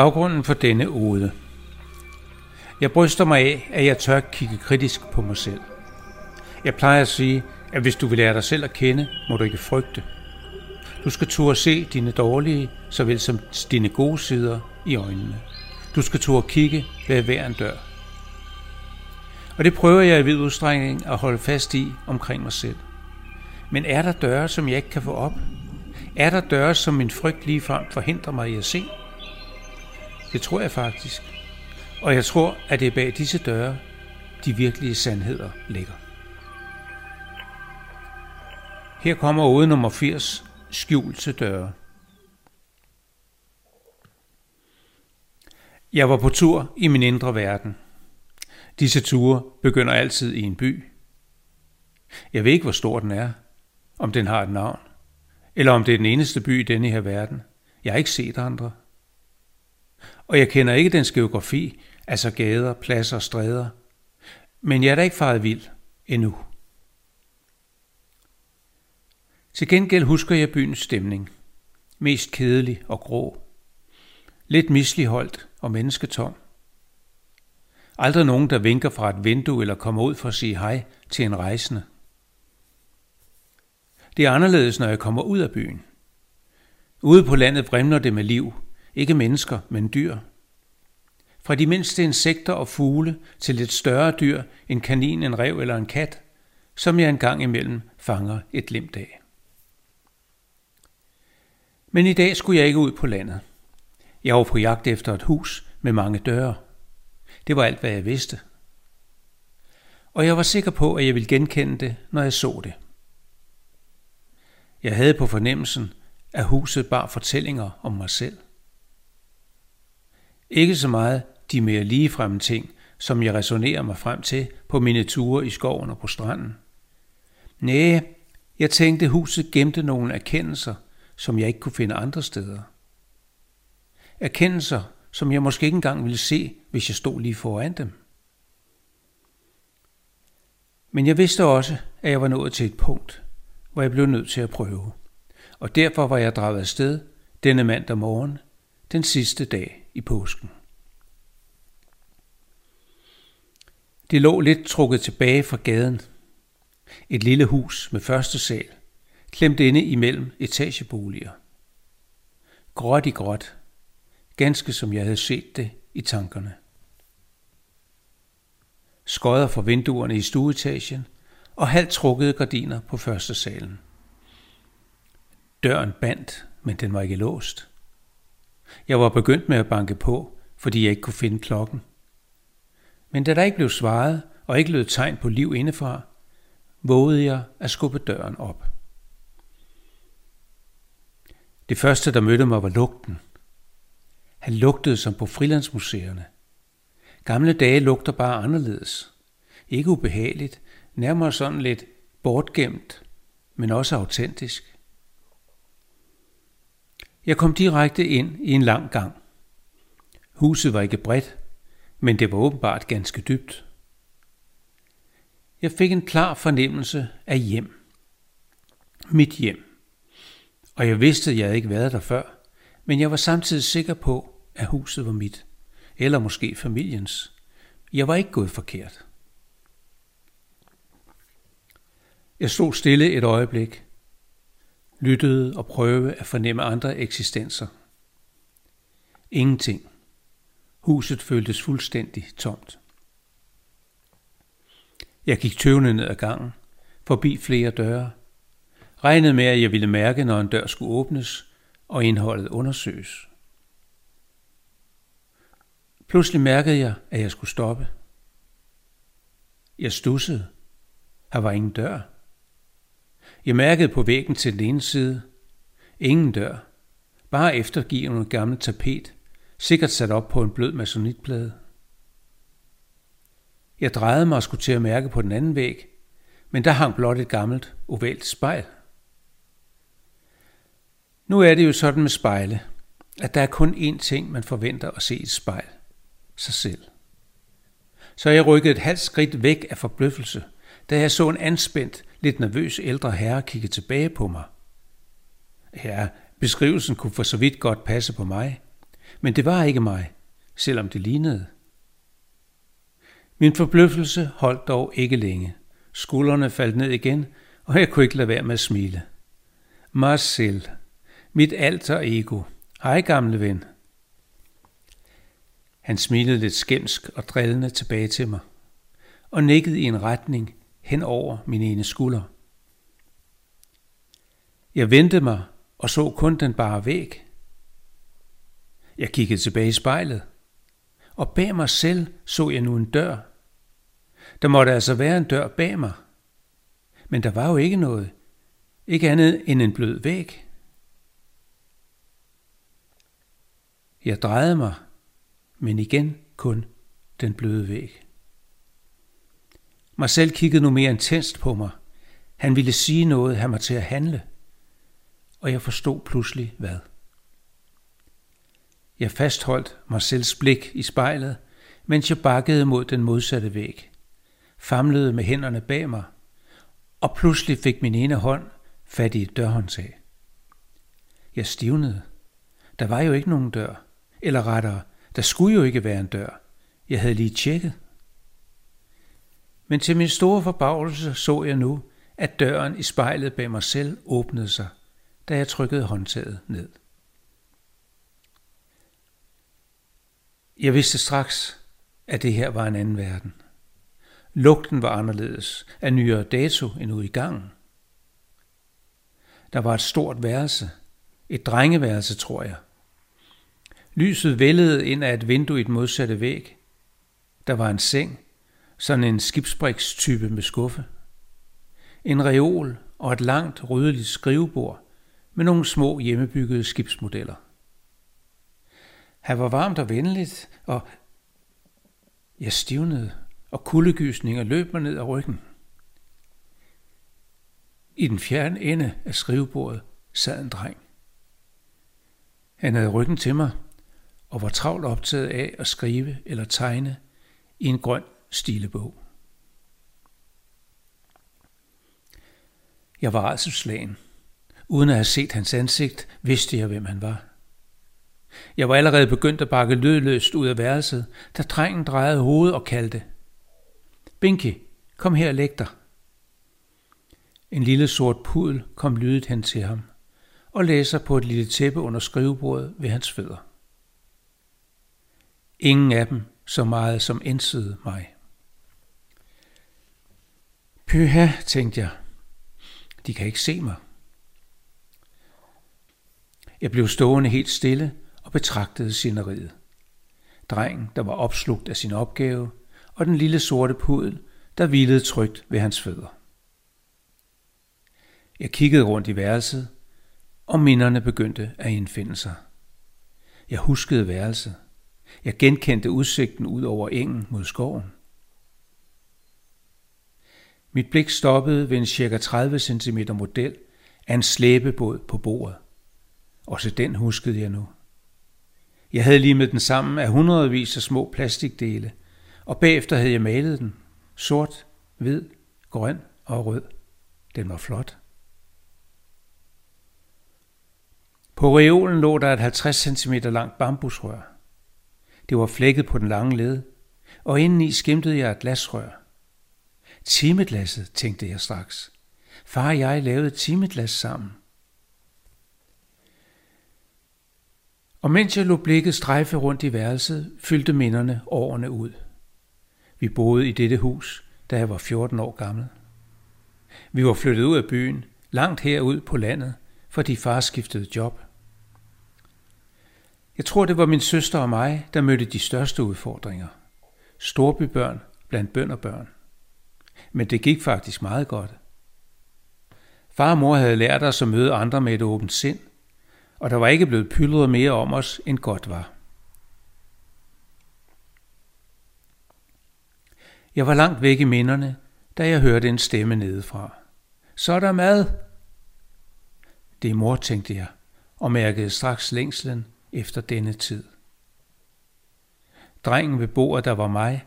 Baggrunden for denne ode. Jeg bryster mig af, at jeg tør kigge kritisk på mig selv. Jeg plejer at sige, at hvis du vil lære dig selv at kende, må du ikke frygte. Du skal turde se dine dårlige, såvel som dine gode sider i øjnene. Du skal turde kigge ved hver en dør. Og det prøver jeg i vid udstrækning at holde fast i omkring mig selv. Men er der døre, som jeg ikke kan få op? Er der døre, som min frygt ligefrem forhindrer mig i at se? Det tror jeg faktisk. Og jeg tror, at det er bag disse døre, de virkelige sandheder ligger. Her kommer ode nummer 80, skjulte døre. Jeg var på tur i min indre verden. Disse ture begynder altid i en by. Jeg ved ikke, hvor stor den er, om den har et navn, eller om det er den eneste by i denne her verden. Jeg har ikke set andre. Og jeg kender ikke dens geografi, altså gader, pladser og stræder. Men jeg er da ikke faret vild endnu. Til gengæld husker jeg byens stemning. Mest kedelig og grå. Lidt misligeholdt og mennesketom. Aldrig nogen, der vinker fra et vindue eller kommer ud for at sige hej til en rejsende. Det er anderledes, når jeg kommer ud af byen. Ude på landet vrimler det med liv. Ikke mennesker, men dyr. Fra de mindste insekter og fugle til lidt større dyr, en kanin, en rev eller en kat, som jeg engang imellem fanger et glimt af. Men i dag skulle jeg ikke ud på landet. Jeg var på jagt efter et hus med mange døre. Det var alt, hvad jeg vidste. Og jeg var sikker på, at jeg ville genkende det, når jeg så det. Jeg havde på fornemmelsen, at huset bar fortællinger om mig selv. Ikke så meget de mere ligefremme ting, som jeg resonerer mig frem til på mine ture i skoven og på stranden. Næh, jeg tænkte, huset gemte nogle erkendelser, som jeg ikke kunne finde andre steder. Erkendelser, som jeg måske ikke engang ville se, hvis jeg stod lige foran dem. Men jeg vidste også, at jeg var nået til et punkt, hvor jeg blev nødt til at prøve. Og derfor var jeg draget afsted denne mandag morgen, den sidste dag i påsken. Det lå lidt trukket tilbage fra gaden. Et lille hus med første sal, klemt inde imellem etageboliger. Gråt i gråt, ganske som jeg havde set det i tankerne. Skodder fra vinduerne i stueetagen og halvt trukkede gardiner på første salen. Døren bandt, men den var ikke låst. Jeg var begyndt med at banke på, fordi jeg ikke kunne finde klokken. Men da der ikke blev svaret og ikke lød tegn på liv indefra, vågede jeg at skubbe døren op. Det første, der mødte mig, var lugten. Han lugtede som på frilandsmuseerne. Gamle dage lugter bare anderledes. Ikke ubehageligt, nærmere sådan lidt bortgemt, men også autentisk. Jeg kom direkte ind i en lang gang. Huset var ikke bredt, men det var åbenbart ganske dybt. Jeg fik en klar fornemmelse af hjem. Mit hjem. Og jeg vidste, at jeg havde ikke været der før, men jeg var samtidig sikker på, at huset var mit. Eller måske familiens. Jeg var ikke gået forkert. Jeg stod stille et øjeblik, lyttede og prøve at fornemme andre eksistenser. Ingenting. Huset føltes fuldstændig tomt. Jeg gik tøvende ned ad gangen, forbi flere døre, regnede med, at jeg ville mærke, når en dør skulle åbnes og indholdet undersøges. Pludselig mærkede jeg, at jeg skulle stoppe. Jeg stussede. Her var ingen dør. Jeg mærkede på væggen til den ene side. Ingen dør. Bare eftergivende gammel tapet, sikkert sat op på en blød masonitplade. Jeg drejede mig og skulle til at mærke på den anden væg, men der hang blot et gammelt, ovalt spejl. Nu er det jo sådan med spejle, at der er kun én ting, man forventer at se i et spejl. Sig selv. Så jeg rykkede et halvt skridt væk af forbløffelse, da jeg så en anspændt, lidt nervøs ældre herre kigge tilbage på mig. Ja, beskrivelsen kunne for så vidt godt passe på mig. Men det var ikke mig, selvom det lignede. Min forbløffelse holdt dog ikke længe. Skuldrene faldt ned igen, og jeg kunne ikke lade være med at smile. Marcel, mit alter ego. Hej gamle ven. Han smilede lidt skæmsk og drillende tilbage til mig, og nikkede i en retning hen over min ene skulder. Jeg vendte mig og så kun den bare væg. Jeg kiggede tilbage i spejlet, og bag mig selv så jeg nu en dør. Der måtte altså være en dør bag mig. Men der var jo ikke noget. Ikke andet end en blød væg. Jeg drejede mig, men igen kun den bløde væg. Marcel kiggede nu mere intenst på mig. Han ville sige noget, han mig til at handle. Og jeg forstod pludselig hvad. Jeg fastholdt Marcels blik i spejlet, mens jeg bakkede mod den modsatte væg, famlede med hænderne bag mig, og pludselig fik min ene hånd fat i et dørhåndtag. Jeg stivnede. Der var jo ikke nogen dør. Eller rettere, der skulle jo ikke være en dør. Jeg havde lige tjekket. Men til min store forbavelse så jeg nu, at døren i spejlet bag mig selv åbnede sig, da jeg trykkede håndtaget ned. Jeg vidste straks, at det her var en anden verden. Lugten var anderledes, af nyere dato end ude i gangen. Der var et stort værelse, et drengeværelse, tror jeg. Lyset vældede ind af et vindue i den modsatte væg. Der var en seng, sådan en skibsbrikstype med skuffe. En reol og et langt rødeligt skrivebord med nogle små hjemmebyggede skibsmodeller. Han var varmt og venligt, og jeg stivnede, og kuldegysninger løb mig ned ad ryggen. I den fjerne ende af skrivebordet sad en dreng. Han havde ryggen til mig og var travlt optaget af at skrive eller tegne i en grøn stilebog. Jeg var altså slagen. Uden at have set hans ansigt, vidste jeg, hvem han var. Jeg var allerede begyndt at bakke lydløst ud af værelset, da drengen drejede hovedet og kaldte. Binky, kom her og læg dig. En lille sort pudel kom lydet hen til ham og læser på et lille tæppe under skrivebordet ved hans fødder. Ingen af dem så meget som indsede mig. Pyha, tænkte jeg. De kan ikke se mig. Jeg blev stående helt stille og betragtede sceneriet. Drengen, der var opslugt af sin opgave, og den lille sorte pudel, der hvilede trygt ved hans fødder. Jeg kiggede rundt i værelset, og minderne begyndte at indfinde sig. Jeg huskede værelset. Jeg genkendte udsigten ud over engen mod skoven. Mit blik stoppede ved en cirka 30 cm model af en slæbebåd på bordet. Også den huskede jeg nu. Jeg havde limet den sammen af hundredvis af små plastikdele, og bagefter havde jeg malet den. Sort, hvid, grøn og rød. Den var flot. På reolen lå der et 50 cm langt bambusrør. Det var flækket på den lange led, og indeni skimtede jeg et glasrør. Timeglasset, tænkte jeg straks. Far og jeg lavede timeglas sammen. Og mens jeg lå blikket strejfe rundt i værelset, fyldte minderne årene ud. Vi boede i dette hus, da jeg var 14 år gammel. Vi var flyttet ud af byen, langt herud på landet, fordi far skiftede job. Jeg tror, det var min søster og mig, der mødte de største udfordringer. Storbybørn blandt bønderbørn. Men det gik faktisk meget godt. Far og mor havde lært os at møde andre med et åbent sind, og der var ikke blevet pyldret mere om os, end godt var. Jeg var langt væk i minderne, da jeg hørte en stemme nedefra. Så er der mad! Det er mor, tænkte jeg, og mærkede straks længslen efter denne tid. Drengen ved bordet, der var mig,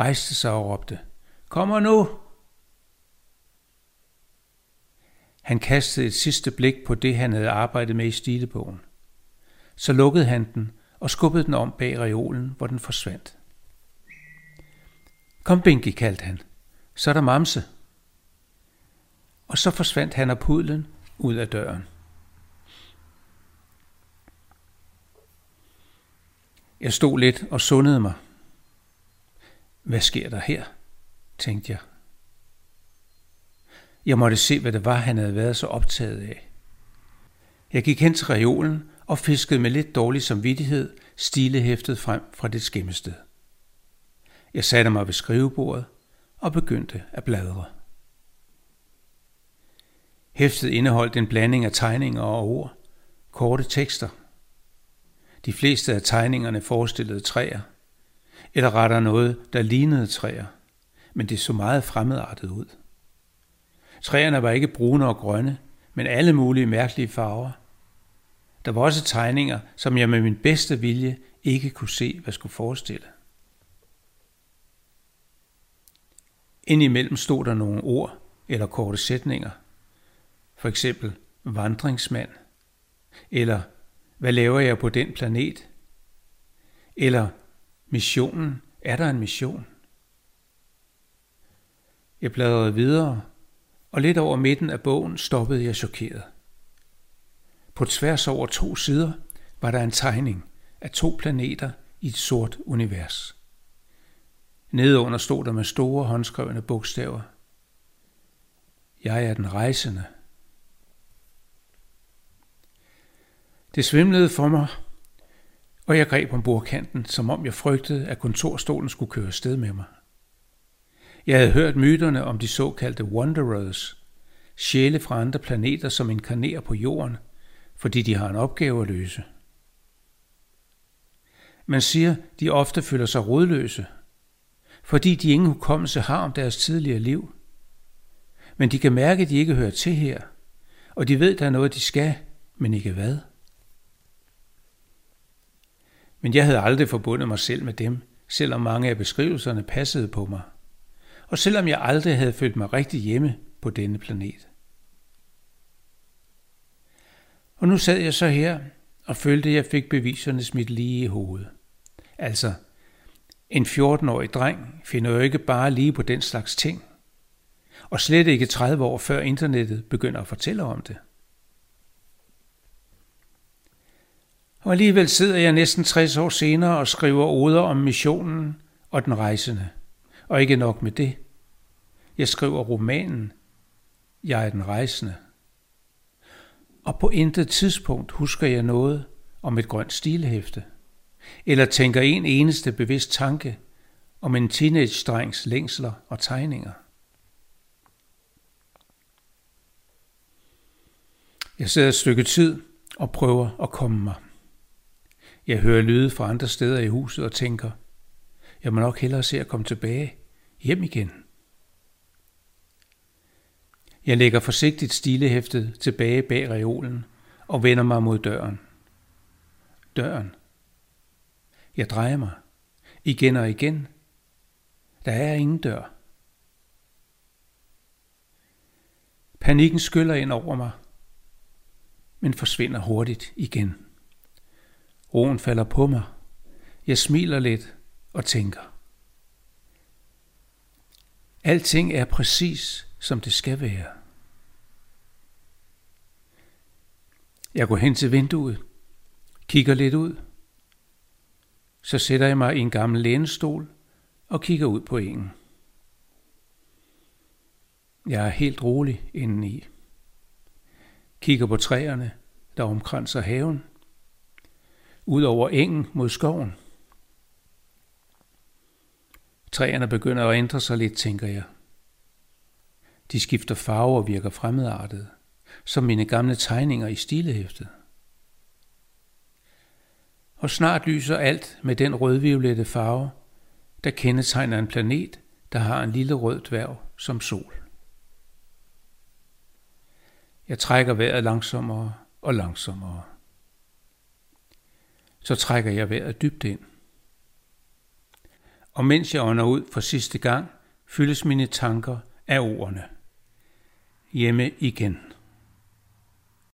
rejste sig og råbte, Kommer nu! Han kastede et sidste blik på det, han havde arbejdet med i stilebogen. Så lukkede han den og skubbede den om bag reolen, hvor den forsvandt. Kom, Binky, kaldte han. Så er der mamse. Og så forsvandt han og pudlen ud af døren. Jeg stod lidt og sundede mig. Hvad sker der her? Tænkte jeg. Jeg måtte se, hvad det var, han havde været så optaget af. Jeg gik hen til reolen og fiskede med lidt dårlig samvittighed stilehæftet frem fra det skemmested. Jeg satte mig ved skrivebordet og begyndte at bladre. Hæftet indeholdt en blanding af tegninger og ord, korte tekster. De fleste af tegningerne forestillede træer, eller retter noget, der lignede træer, men det så meget fremmedartet ud. Træerne var ikke brune og grønne, men alle mulige mærkelige farver. Der var også tegninger, som jeg med min bedste vilje ikke kunne se, hvad skulle forestille. Indimellem stod der nogle ord eller korte sætninger. For eksempel vandringsmand. Eller hvad laver jeg på den planet? Eller missionen. Er der en mission? Jeg bladrede videre, og lidt over midten af bogen stoppede jeg chokeret. På tværs over to sider var der en tegning af to planeter i et sort univers. Nedunder stod der med store håndskrevne bogstaver. Jeg er den rejsende. Det svimlede for mig, og jeg greb om bordkanten, som om jeg frygtede, at kontorstolen skulle køre sted med mig. Jeg havde hørt myterne om de såkaldte Wanderers, sjæle fra andre planeter, som inkarnerer på jorden, fordi de har en opgave at løse. Man siger, de ofte føler sig rodløse, fordi de ingen hukommelse har om deres tidligere liv. Men de kan mærke, at de ikke hører til her, og de ved, der er noget, de skal, men ikke hvad. Men jeg havde aldrig forbundet mig selv med dem, selvom mange af beskrivelserne passede på mig. Og selvom jeg aldrig havde følt mig rigtig hjemme på denne planet. Og nu sad jeg så her og følte, at jeg fik beviserne smidt lige i hovedet. Altså, en 14-årig dreng finder jo ikke bare lige på den slags ting. Og slet ikke 30 år før internettet begynder at fortælle om det. Og alligevel sidder jeg næsten 60 år senere og skriver oder om missionen og den rejsende. Og ikke nok med det. Jeg skriver romanen Jeg er den rejsende. Og på intet tidspunkt husker jeg noget om et grønt stilhæfte eller tænker en eneste bevidst tanke om en teenage-drengs længsler og tegninger. Jeg sidder et stykke tid og prøver at komme mig. Jeg hører lyde fra andre steder i huset og tænker, jeg må nok hellere se at komme tilbage hjem igen. Jeg lægger forsigtigt stilehæftet tilbage bag reolen og vender mig mod døren. Døren. Jeg drejer mig. Igen og igen. Der er ingen dør. Panikken skyller ind over mig, men forsvinder hurtigt igen. Roen falder på mig. Jeg smiler lidt og tænker. Alting er præcis, som det skal være. Jeg går hen til vinduet, kigger lidt ud så sætter jeg mig i en gammel lænestol og kigger ud på engen. Jeg er helt rolig indeni. Kigger på træerne, der omkranser haven. Ud over engen mod skoven. Træerne begynder at ændre sig lidt, tænker jeg. De skifter farve og virker fremmedartede, som mine gamle tegninger i stilehæftet og snart lyser alt med den rødviolette farve, der kendetegner en planet, der har en lille rød dværg som sol. Jeg trækker vejret langsommere og langsommere. Så trækker jeg vejret dybt ind. Og mens jeg ånder ud for sidste gang, fyldes mine tanker af ordene. Hjemme igen.